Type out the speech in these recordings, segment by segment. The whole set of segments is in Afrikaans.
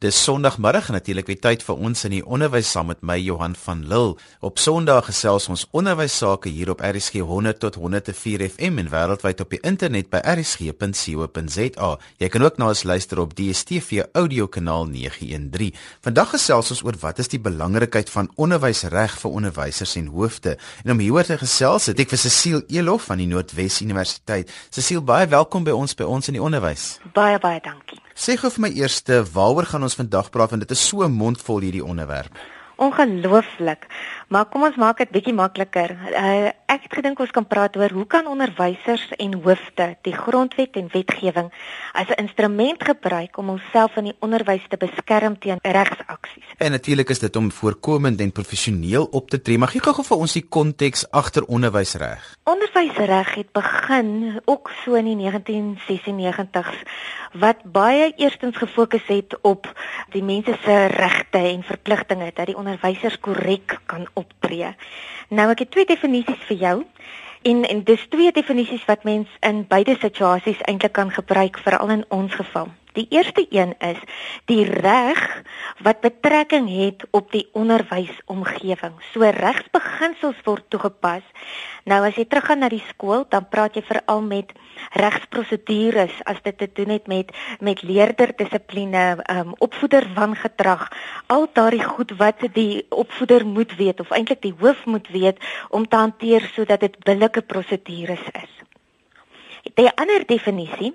Dis Sondagmiddag en natuurlik weer tyd vir ons in die onderwys saam met my Johan van Lille. Op Sondag gesels ons onderwys sake hier op RSG 100 tot 104 FM en wêreldwyd op die internet by rsg.co.za. Jy kan ook na ons luister op DStv audio kanaal 913. Vandag gesels ons oor wat is die belangrikheid van onderwysreg vir onderwysers en hoofde. En om hieroor te gesels, het ek vir Cecile Elof van die Noordwes Universiteit. Cecile, baie welkom by ons by ons in die onderwys. Baie baie dankie. Sê gou vir my eerste, waaroor gaan ons vandag praat want dit is so mondvol hierdie onderwerp. Ongelooflik. Maar kom ons maak dit bietjie makliker. Uh, ek het gedink ons kan praat oor hoe kan onderwysers en hoofde die grondwet en wetgewing as 'n instrument gebruik om onsself in die onderwys te beskerm teen regsaksies. En natuurlik is dit om voorkomend en professioneel op te tree. Mag jy gou vir ons die konteks agter onderwysreg? Onderwysreg het begin ook so in die 1996s wat baie eerstens gefokus het op die mense se regte en verpligtinge dat die onderwysers korrek kan optree. Nou ek het twee definisies vir jou. En en dis twee definisies wat mens in beide situasies eintlik kan gebruik veral in ons geval. Die eerste een is die reg wat betrekking het op die onderwysomgewing. So regsbeginsels word toegepas. Nou as jy teruggaan na die skool, dan praat jy veral met regsprosedures as dit te doen het met met leerderdissipline, um, opvoeder wangedrag, al daardie goed wat die opvoeder moet weet of eintlik die hoof moet weet om te hanteer sodat dit billike prosedures is. Die ander definisie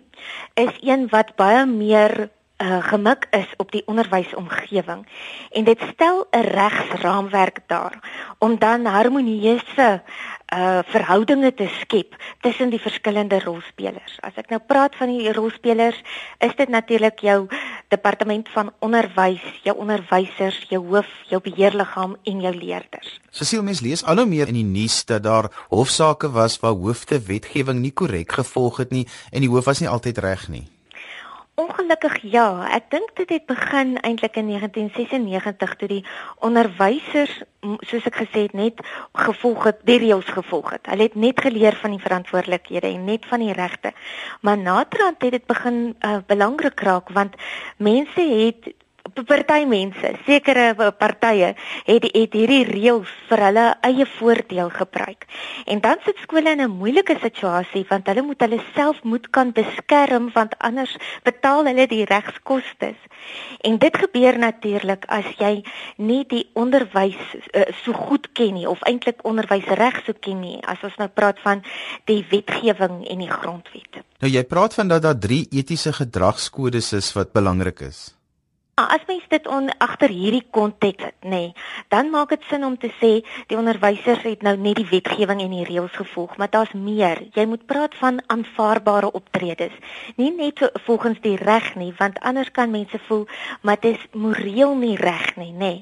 is een wat baie meer uh, gemik is op die onderwysomgewing en dit stel 'n regsraamwerk daar om dan harmonieuse uh verhoudinge te skep tussen die verskillende rolspelers. As ek nou praat van die rolspelers, is dit natuurlik jou departement van onderwys, jou onderwysers, jou hoof, jou beheerliggaam en jou leerders. Cecile mens lees al hoe meer in die nuus dat daar hofsaake was waar hoofde wetgewing nie korrek gevolg het nie en die hoof was nie altyd reg nie. Ongelukkig ja, ek dink dit het begin eintlik in 1996 toe die onderwysers soos ek gesê het net gevolg het, die reëls gevolg het. Hulle het net geleer van die verantwoordelikhede en net van die regte. Maar naderhand het dit begin uh, belangrik raak want mense het party mense, sekere partye het het hierdie reëls vir hulle eie voordeel gebruik. En dan sit skole in 'n moeilike situasie want hulle moet hulle self moet kan beskerm want anders betaal hulle die regskoste. En dit gebeur natuurlik as jy nie die onderwys uh, so goed ken nie of eintlik onderwysreg so ken nie as ons nou praat van die wetgewing en die grondwet. Nou jy praat van dat daar drie etiese gedragskodes is wat belangrik is. Ah, as mens dit on agter hierdie konteks het, nê, nee, dan maak dit sin om te sê die onderwysers het nou net die wetgewing en die reëls gevolg, maar daar's meer. Jy moet praat van aanvaarbare optredes. Nie net volgens die reg nie, want anders kan mense voel maar dit is moreel nie reg nie, nê. Nee.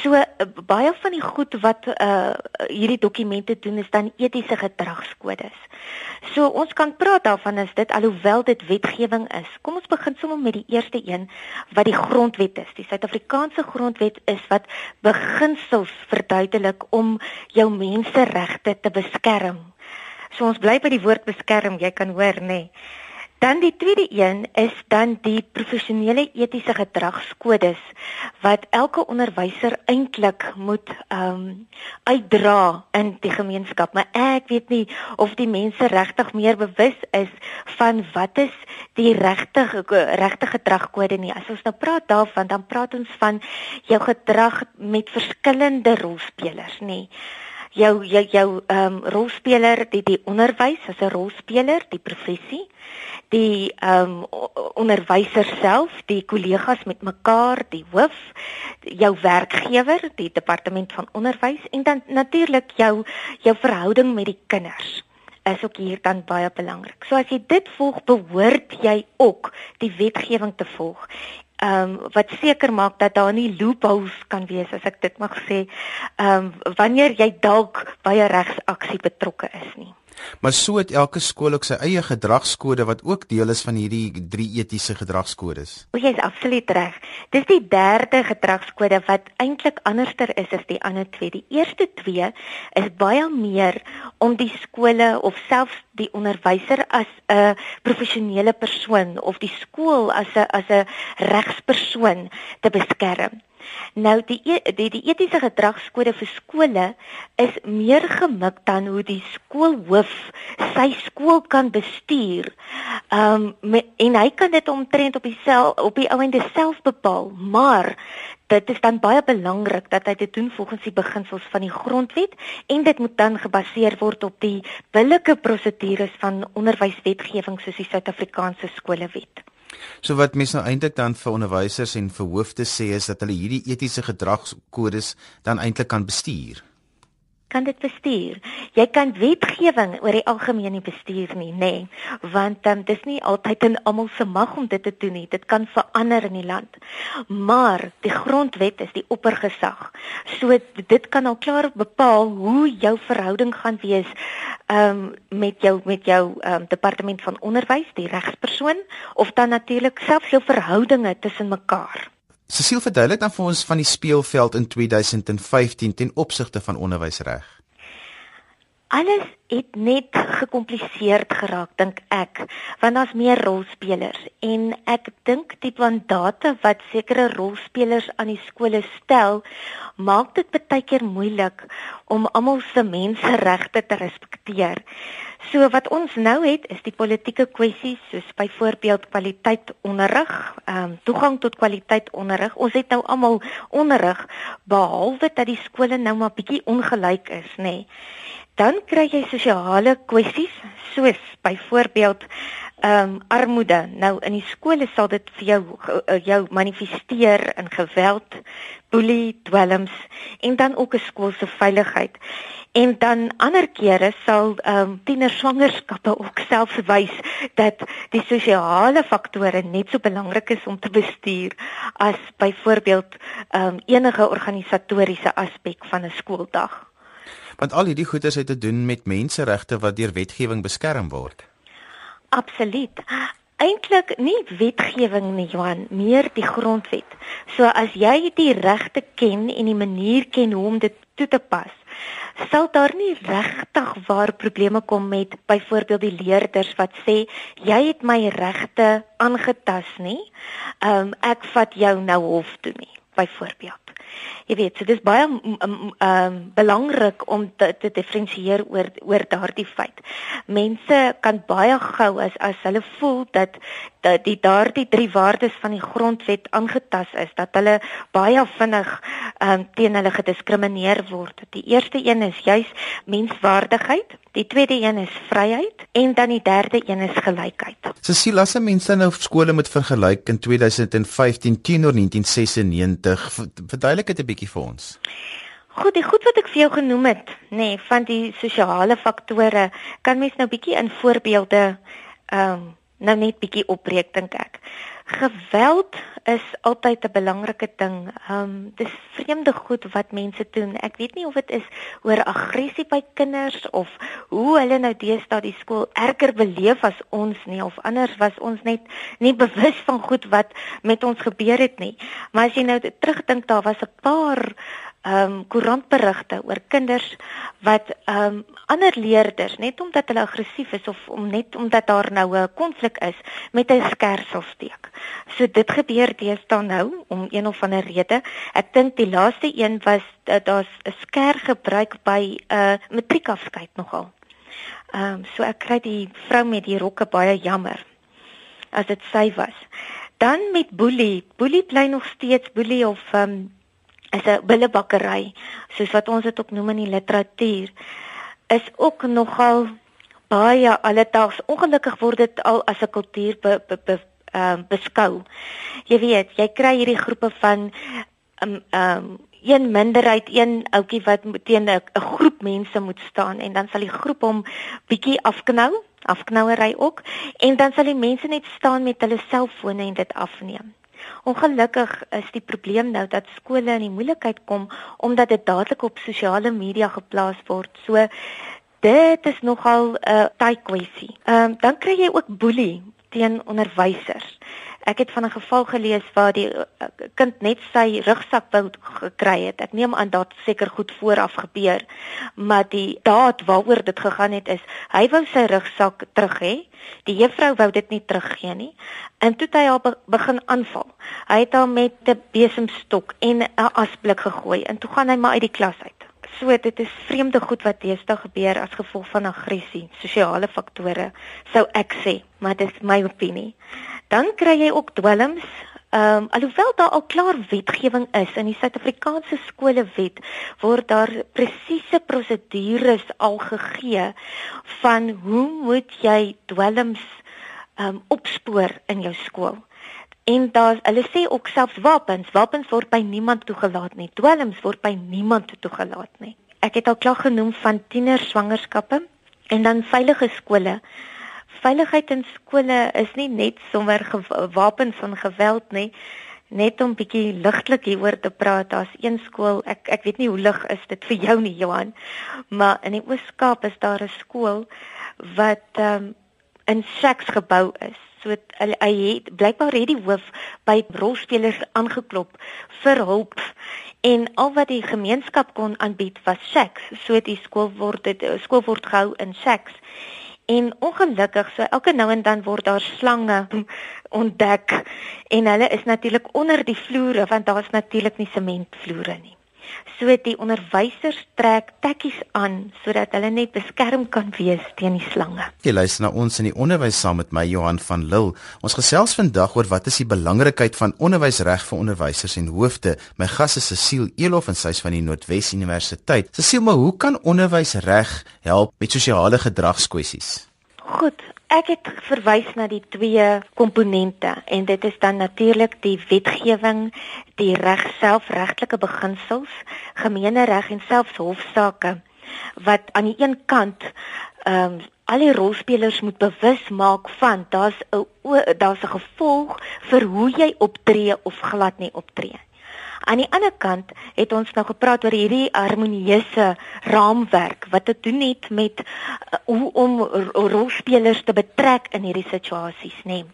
So eh, baie van die goed wat uh hierdie dokumente doen is dan etiese gedragskodes. So ons kan praat daarvan as dit alhoewel dit wetgewing is. Kom ons begin sommer met die eerste een wat die grondwet is. Die Suid-Afrikaanse grondwet is wat beginsels verduidelik om jou menseregte te beskerm. So ons bly by die woord beskerm, jy kan hoor nê. Nee. Dan die tweede een is dan die professionele etiese gedragskodes wat elke onderwyser eintlik moet ehm um, uitdra in die gemeenskap. Maar ek weet nie of die mense regtig meer bewus is van wat is die regte regte gedragkode nie. As ons nou praat daarvan, dan praat ons van jou gedrag met verskillende rolspelers, nê jou jou jou ehm um, rolspeler die die onderwys as 'n rolspeler die professie die ehm um, onderwyser self, die kollegas met mekaar, die hoof, jou werkgewer, die departement van onderwys en dan natuurlik jou jou verhouding met die kinders is ook hier dan baie belangrik. So as jy dit volg, behoort jy ook die wetgewing te volg. Ehm um, wat seker maak dat daar nie loopholes kan wees as ek dit mag sê, ehm um, wanneer jy dalk by 'n regsaksie betrokke is nie. Maar so het elke skool ook sy eie gedragskode wat ook deel is van hierdie drie etiese gedragskodes. O, jy is absoluut reg. Dis die derde gedragskode wat eintlik anderster is as die ander twee. Die eerste twee is baie meer om die skole of selfs die onderwyser as 'n professionele persoon of die skool as 'n as 'n regspersoon te beskerm. Nou die e, die die etiese gedragskode vir skole is meer gemik dan hoe die skoolhoof sy skool kan bestuur. Ehm um, en hy kan dit omtrent op dieself op die ouende self bepaal, maar dit is dan baie belangrik dat hy dit doen volgens die beginsels van die grondwet en dit moet dan gebaseer word op die billike prosedures van onderwyswetgewing soos die Suid-Afrikaanse skolewet. So wat mense nou eintlik dan vir onderwysers en vir hoofde sê is dat hulle hierdie etiese gedragskodes dan eintlik kan bestuur kan dit bestuur. Jy kan wetgewing oor die algemeen nie bestuur nie, nê, nee, want um, dis nie altyd in almal se mag om dit te doen nie. Dit kan verander in die land. Maar die grondwet is die oppergesag. So dit kan al klaar bepaal hoe jou verhouding gaan wees um, met jou met jou um, departement van onderwys, die regspersoon of dan natuurlik selfs jou verhoudinge tussen mekaar. Cecile verduidelik dan vir ons van die speelveld in 2015 ten opsigte van onderwysreg. Alles het net gekompliseerd geraak dink ek, want daar's meer rolspelers en ek dink die mandate wat sekere rolspelers aan die skole stel, maak dit baie keer moeilik om almal se menseregte te respekteer. So wat ons nou het is die politieke kwessies soos byvoorbeeld kwaliteit onderrig, ehm um, toegang tot kwaliteit onderrig. Ons het nou almal onderrig behalwe dat die skole nou maar bietjie ongelyk is, nê. Nee. Dan kry jy sosiale kwessies soos byvoorbeeld ehm um, armoede. Nou in die skole sal dit vir jou eh, jou manifesteer in geweld, boelie, dwelms en dan ook 'n skool se veiligheid. En dan ander kere sal ehm um, tiener swangerskappe ook self wys dat die sosiale faktore net so belangrik is om te bestuur as byvoorbeeld ehm um, enige organisatoriese aspek van 'n skooldag. Want al hierdie goeders het te doen met menseregte wat deur wetgewing beskerm word. Absoluut. Eintlik nie wetgewing nie, Johan, meer die grondwet. So as jy die regte ken en die manier ken hoe om dit toe te pas, sal daar nie regtig waar probleme kom met byvoorbeeld die leerders wat sê jy het my regte aangetas nie. Ehm um, ek vat jou nou hof toe nie, byvoorbeeld. Jy weet, so dis baie ehm um, belangrik om te, te diferensieer oor oor daardie feit. Mense kan baie gou as as hulle voel dat dat die daardie drie waardes van die grondwet aangetas is, dat hulle baie vinnig ehm um, teen hulle gediskrimineer word. Die eerste een is juis menswaardigheid, die tweede een is vryheid en dan die derde een is gelykheid. Cecilia, se mense nou skole moet vergelyk in 2015 teenoor 1996. Verduidelik dit 'n bietjie vir ons. Goed, die goed wat ek vir jou genoem het, nê, nee, van die sosiale faktore, kan mens nou bietjie in voorbeelde ehm um, nou net bietjie opbreek dink ek. Geweld is altyd 'n belangrike ding. Ehm um, dis vreemde goed wat mense doen. Ek weet nie of dit is oor aggressie by kinders of hoe hulle nou deesdae die skool erger beleef as ons nie of anders was ons net nie bewus van goed wat met ons gebeur het nie. Maar as jy nou terugdink daar was 'n paar ehm um, koerantberigte oor kinders wat ehm um, ander leerders net omdat hulle aggressief is of om net omdat daar nou 'n konflik is met 'n skersel steek. So dit gebeur deesdae nou om een of ander rede. Ek dink die laaste een was uh, daar's 'n sker gebruik by 'n uh, matriekafskeid nogal. Ehm um, so ek kry die vrou met die rokke baie jammer as dit sy was. Dan met boelie. Boelie bly nog steeds boelie of ehm um, is 'n billebakkery soos wat ons dit ook noem in die literatuur is ook nogal baie alledaags ongelukkig word dit al as 'n kultuur be, be, be, uh, beskou. Jy weet, jy kry hierdie groepe van um um een minderheid, een ouetjie wat teen 'n groep mense moet staan en dan sal die groep hom bietjie afknou, afknouery ook en dan sal die mense net staan met hulle selfone en dit afneem. Ongelukkig is die probleem nou dat skole in die moeilikheid kom omdat dit dadelik op sosiale media geplaas word. So Dit is nogal 'n uh, tyd kwessie. Ehm um, dan kry jy ook boelie teen onderwysers. Ek het van 'n geval gelees waar die uh, kind net sy rugsak wou gekry het. Ek neem aan dat seker goed vooraf gebeur, maar die daad waaroor dit gegaan het is hy wou sy rugsak terug hê. Die juffrou wou dit nie teruggee nie. En toe het hy haar begin aanval. Hy het haar met 'n besemstok en 'n asblik gegooi en toe gaan hy maar uit die klas uit. So dit is vreemde goed wat deesdae gebeur as gevolg van aggressie, sosiale faktore, sou ek sê, maar dit is my opinie. Dan kry jy ook dwelms. Ehm um, alhoewel daar al klaar wetgewing is in die Suid-Afrikaanse skolewet word daar presiese prosedures al gegee van hoe moet jy dwelms ehm um, opspoor in jou skool. En daar hulle sê ook selfs wapens, wapens word by niemand toegelaat nie. Dwelms word by niemand toegelaat nie. Ek het al klaar genoem van tiener swangerskappe en dan veilige skole. Veiligheid in skole is nie net sommer wapens van geweld nie. Net om bietjie ligtelik hieroor te praat, daar's een skool, ek ek weet nie hoe lig is dit vir jou nie, Johan, maar in die Oos-Kaap is daar 'n skool wat ehm um, in seks gebou is. So hy, hy het blykbaar het die hoof by rolspelers aangeklop vir hulp en al wat die gemeenskap kon aanbied was seks. So die skool word dit skool word gehou in seks. En ongelukkig so elke nou en dan word daar slange ontdek en hulle is natuurlik onder die vloere want daar's natuurlik nie sementvloere nie. So die onderwysers trek tekkies aan sodat hulle net beskerm kan wees teen die slange. Jy luister na ons in die onderwys saam met my Johan van Lille. Ons gesels vandag oor wat is die belangrikheid van onderwysreg vir onderwysers en hoofde. My gas is Cecile Elof en sy is van die Noordwes Universiteit. Cecile, maar hoe kan onderwysreg help met sosiale gedragskwessies? Goed, Ek het verwys na die twee komponente en dit is dan natuurlik die wetgewing, die reg self, regtelike beginsels, gemeenereg en selfs hofsaake wat aan die een kant ehm um, al die rolspelers moet bewus maak van daar's 'n daar's 'n gevolg vir hoe jy optree of glad nie optree. Aan die ander kant het ons nou gepraat oor hierdie harmonieuse raamwerk wat dit doen net met uh, hoe om rolspelers te betrek in hierdie situasies, nê.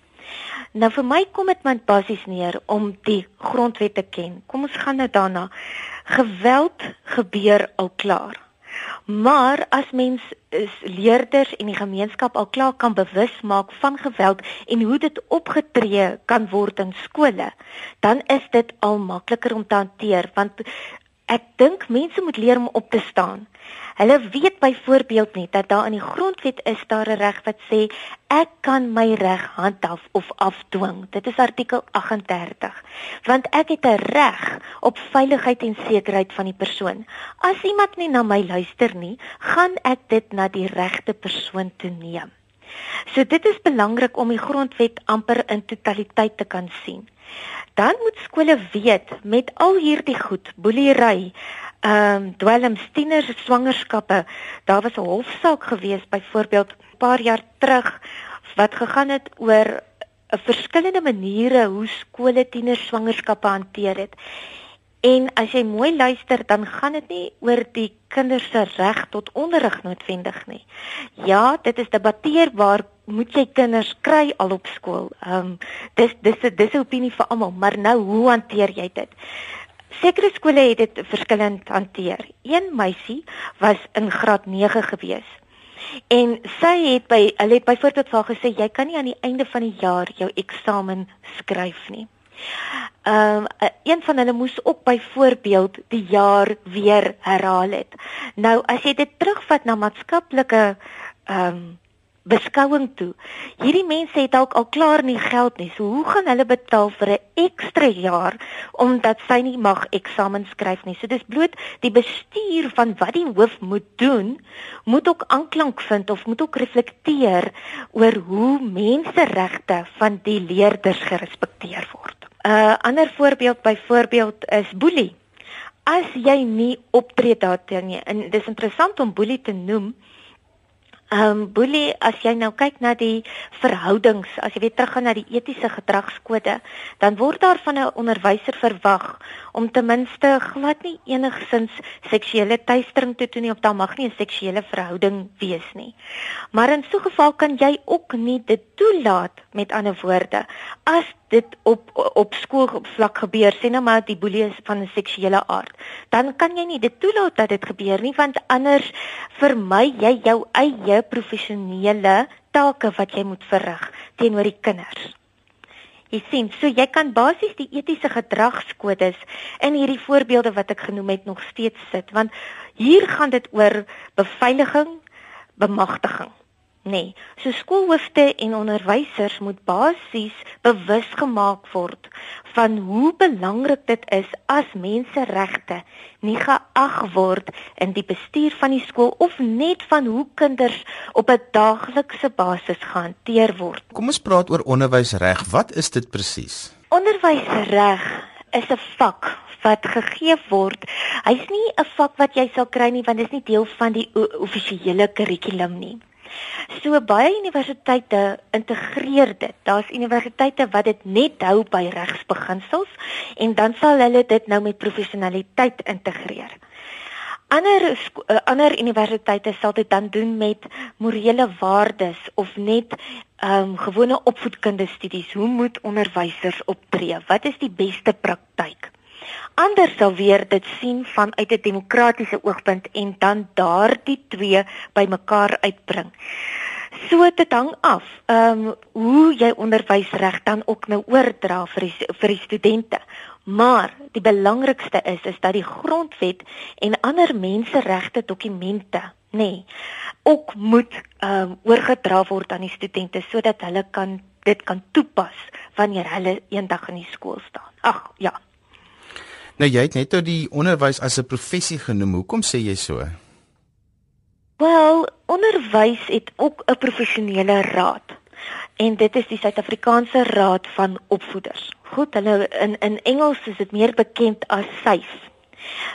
Nou vir my kom dit met basies neer om die grondwet te ken. Kom ons gaan nou daarna. Geweld gebeur al klaar. Maar as mens is leerders en die gemeenskap al klaar kan bewus maak van geweld en hoe dit opgetree kan word in skole, dan is dit al makliker om te hanteer want ek dink mense moet leer om op te staan. Hulle weet byvoorbeeld nie dat daar in die grondwet is daar 'n reg wat sê ek kan my reg handhaaf of afdwing. Dit is artikel 38. Want ek het 'n reg op veiligheid en sekerheid van die persoon. As iemand nie na my luister nie, gaan ek dit na die regte persoon toe neem. So dit is belangrik om die grondwet amper in totaliteit te kan sien. Dan moet skole weet met al hierdie goed, boelery, ehm um, dwelms tieners swangerskappe. Daar was 'n hofsaak gewees byvoorbeeld 'n paar jaar terug wat gegaan het oor 'n verskillende maniere hoe skole tieners swangerskappe hanteer het. En as jy mooi luister, dan gaan dit nie oor die kinders se reg tot onderrig noodwendig nie. Ja, dit is debatteerbaar, moet jy kinders kry al op skool? Ehm um, dis dis dis 'n opinie vir almal, maar nou hoe hanteer jy dit? Sekere skole het dit verskillend hanteer. Een meisie was in graad 9 gewees. En sy het by hulle het byvoorbeeld vir haar gesê jy kan nie aan die einde van die jaar jou eksamen skryf nie. Ehm um, een van hulle moes ook byvoorbeeld die jaar weer herhaal het. Nou as jy dit terugvat na maatskaplike ehm um, beskouing toe. Hierdie mense het dalk al klaar nie geld nie. So hoe gaan hulle betaal vir 'n ekstra jaar omdat sy nie mag eksamen skryf nie? So dis bloot die bestuur van wat die hoof moet doen, moet ook aanklank vind of moet ook reflekteer oor hoe menseregte van die leerders gerespekteer word. 'n uh, Ander voorbeeld byvoorbeeld is boelie. As jy nie optree daarteen nie, en dis interessant om boelie te noem, Ehm um, boelie as jy nou kyk na die verhoudings, as jy weer teruggaan na die etiese gedragskode, dan word daar van 'n onderwyser verwag om ten minste glad nie enigsins seksuele teistering te doen nie of daar mag nie 'n seksuele verhouding wees nie. Maar in so 'n geval kan jy ook nie dit toelaat met ander woorde as dit op op skoolvlak gebeur sê nou maar die boelie is van 'n seksuele aard dan kan jy nie dit toelaat dat dit gebeur nie want anders vermy jy jou eie professionele take wat jy moet verrig teenoor die kinders. Jy sien, so jy kan basies die etiese gedragskodes in hierdie voorbeelde wat ek genoem het nog steeds sit want hier gaan dit oor beveiliging, bemagtiging Nee, so skoolhoofde en onderwysers moet basies bewus gemaak word van hoe belangrik dit is as menseregte nie geag word in die bestuur van die skool of net van hoe kinders op 'n daaglikse basis gehanteer word. Kom ons praat oor onderwysreg. Wat is dit presies? Onderwysreg is 'n vak wat gegee word. Hy's nie 'n vak wat jy sal kry nie want dit is nie deel van die offisiële kurrikulum nie. So baie universiteite integreer dit. Daar's universiteite wat dit net hou by regsbeginsels en dan sal hulle dit nou met professionaliteit integreer. Ander uh, ander universiteite sal dit dan doen met morele waardes of net ehm um, gewone opvoedkundige studies. Hoe moet onderwysers optree? Wat is die beste praktyk? Ander sal weer dit sien vanuit 'n demokratiese oogpunt en dan daardie twee bymekaar uitbring. So dit hang af, ehm um, hoe jy onderwysreg dan ook nou oordra vir die, vir die studente. Maar die belangrikste is is dat die grondwet en ander menseregte dokumente, nê, nee, ook moet ehm um, oorgedra word aan die studente sodat hulle kan dit kan toepas wanneer hulle eendag in die skool staan. Ag, ja. Nou jy het net oor die onderwys as 'n professie genoem. Hoekom sê jy so? Wel, onderwys het ook 'n professionele raad. En dit is die Suid-Afrikaanse Raad van Opvoeders. Goed, hulle in in Engels is dit meer bekend as SAIF.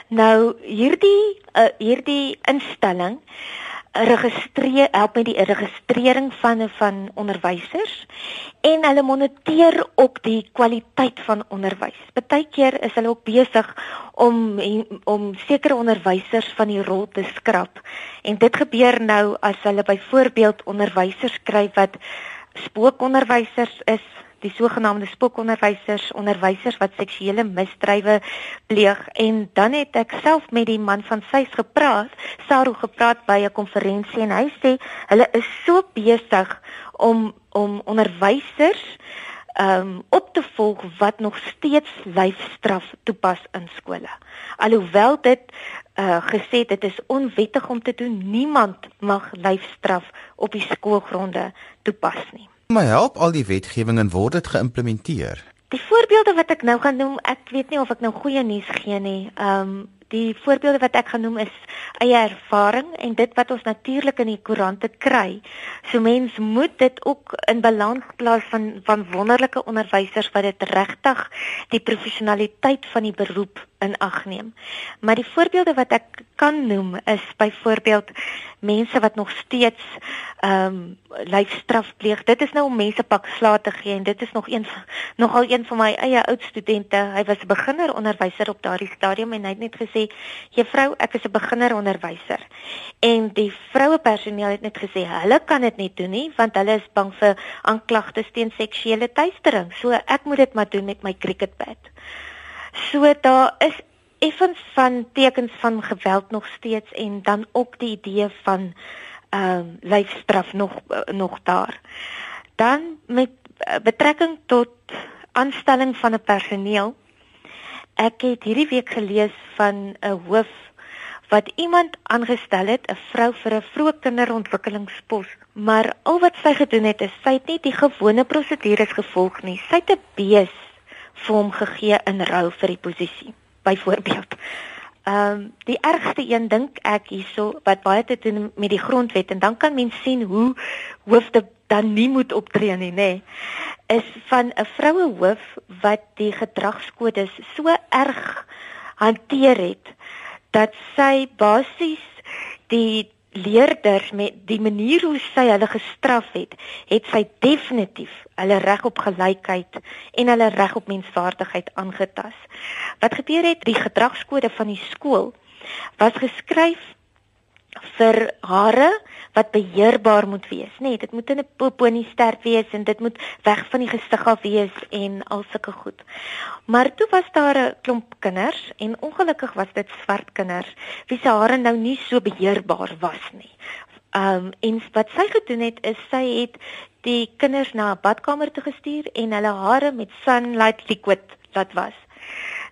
Nou hierdie uh, hierdie instelling registreer help met die registrering van van onderwysers en hulle moniteer ook die kwaliteit van onderwys. Partykeer is hulle ook besig om om sekere onderwysers van die rol te skrap. En dit gebeur nou as hulle byvoorbeeld onderwysers kry wat spookonderwysers is die sogenaamde spookonderwysers, onderwysers wat seksuele misdrywe pleeg en dan het ek self met die man van Sys gepraat, Saru gepraat by 'n konferensie en hy sê hulle is so besig om om onderwysers um op te volg wat nog steeds lyfstraf toepas in skole. Alhoewel dit uh gesê dit is onwettig om te doen, niemand mag lyfstraf op die skoolgronde toepas nie. Maar help al die wetgewing en word dit geïmplementeer? Die voorbeelde wat ek nou gaan noem, ek weet nie of ek nou goeie nuus gee nie. Ehm um, die voorbeelde wat ek genoem is eie ervaring en dit wat ons natuurlik in die koerante kry. So mens moet dit ook in balans plaas van van wonderlike onderwysers wat dit regtig die professionaliteit van die beroep in ag neem. Maar die voorbeelde wat ek kan noem is byvoorbeeld mense wat nog steeds ehm um, lyfstraf pleeg. Dit is nou om mense pak slaag te gee en dit is nog een nogal een van my eie oud studente. Hy was 'n beginner onderwyser op daardie stadium en hy het net gesê: "Juffrou, ek is 'n beginner onderwyser." En die vroue personeel het net gesê: "Hulle kan dit nie doen nie want hulle is bang vir aanklagtes teen seksuele teistering. So ek moet dit maar doen met my cricketbat." So daar is effens van tekens van geweld nog steeds en dan ook die idee van ehm uh, lyfstraf nog uh, nog daar. Dan met uh, betrekking tot aanstelling van 'n personeel. Ek het hierdie week gelees van 'n hoof wat iemand aangestel het, 'n vrou vir 'n vroeë kinderontwikkelingspos, maar al wat sy gedoen het is sy het nie die gewone prosedures gevolg nie. Sy het 'n bees vir hom gegee in rou vir die posisie byvoorbeeld. Ehm um, die ergste een dink ek hierso wat baie te doen met die grondwet en dan kan mens sien hoe hoofde dan nie moet optree nie, nê. Nee, is van 'n vroue hoof wat die gedragskodes so erg hanteer het dat sy basies die leerders met die manier hoe sy hulle gestraf het, het sy definitief hulle reg op gelykheid en hulle reg op menswaardigheid aangetas. Wat gebeur het, die gedragskode van die skool was geskryf vir hare wat beheerbaar moet wees, nê? Nee, dit moet in 'n poponie sterk wees en dit moet weg van die gesig af wees en al sulke goed. Maar toe was daar 'n klomp kinders en ongelukkig was dit swart kinders wie se hare nou nie so beheerbaar was nie. Um en wat sy gedoen het is sy het die kinders na 'n badkamer toe gestuur en hulle hare met sunlight liquid laat was.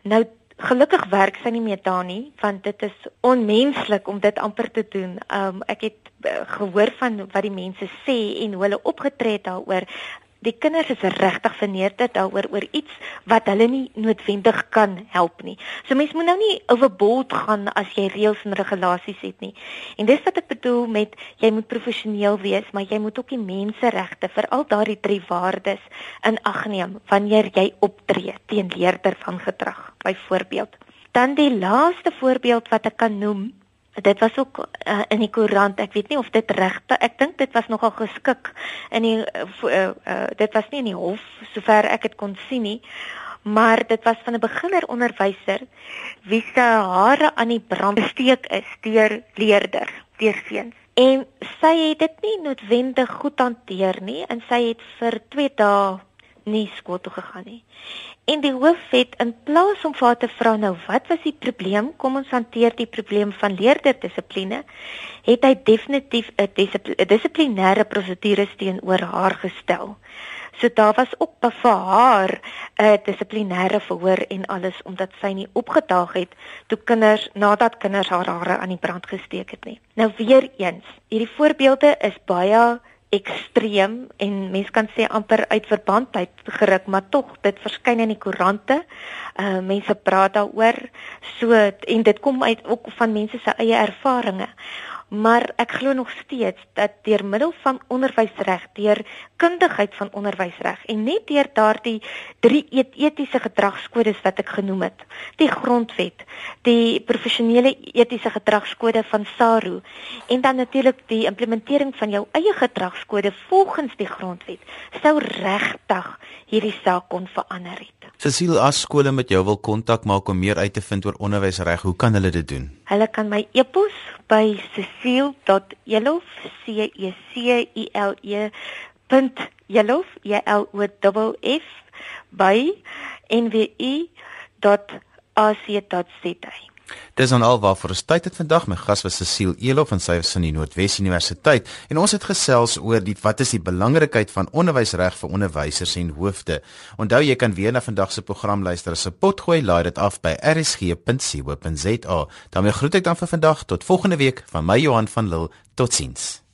Nou gelukkig werk sy nie meer daar nie want dit is onmenslik om dit amper te doen. Um ek het uh, gehoor van wat die mense sê en hoe hulle opgetree het daaroor die kinders is regtig verneerd daaroor oor iets wat hulle nie noodwendig kan help nie. So mense moet nou nie overboord gaan as jy reëls en regulasies het nie. En dis wat ek bedoel met jy moet professioneel wees, maar jy moet ook die menseregte vir al daardie drie waardes in ag neem wanneer jy optree teen leerder van gedrag, byvoorbeeld. Dan die laaste voorbeeld wat ek kan noem dit was ook uh, in die koerant. Ek weet nie of dit regte. Ek dink dit was nogal geskik in die uh, uh, uh, dit was nie in die hof sover ek dit kon sien nie. Maar dit was van 'n beginner onderwyser wie se hare aan die brand gesteek is deur leerder, deur seuns. En sy het dit nie noodwendig goed hanteer nie en sy het vir 2 dae nie skool toe gegaan nie. En die hoof het in plaas om vir haar te vra nou wat was die probleem? Kom ons hanteer die probleem van leerderdissipline. Het hy definitief 'n dissiplinêre prosedure teenoor haar gestel. So daar was ook vir haar 'n dissiplinêre verhoor en alles omdat sy nie opgedaag het toe kinders nadat kinders haar hare aan die brand gesteek het nie. Nou weer eens, hierdie voorbeelde is baie ekstreem en mense kan sê amper uit verband uit geruk maar tog dit verskyn in die koerante. Uh mense praat daaroor so en dit kom uit ook van mense se eie ervarings maar ek glo nog steeds dat deur middel van onderwysreg, deur kundigheid van onderwysreg en net deur daardie drie etiese gedragskodes wat ek genoem het, die grondwet, die professionele etiese gedragskode van SARU en dan natuurlik die implementering van jou eie gedragskode volgens die grondwet, sou regtig hierdie saak kon verander het. Cecile, as skole met jou wil kontak maak om meer uit te vind oor onderwysreg, hoe kan hulle dit doen? Hulle kan my e-pos by cecile.elof c e by nwu.ac.za. Dis dan al waarvoor ons tyd het vandag. My gas was Cecile Elof van sy van die Noordwes Universiteit en ons het gesels oor die wat is die belangrikheid van onderwysreg vir onderwysers en hoofde. Onthou jy kan weer na vandag se program luister as 'n potgooi laai dit af by rsg.co.za. daarmee groet ek dan vir vandag tot volgende week van my Johan van Lille. Totsiens.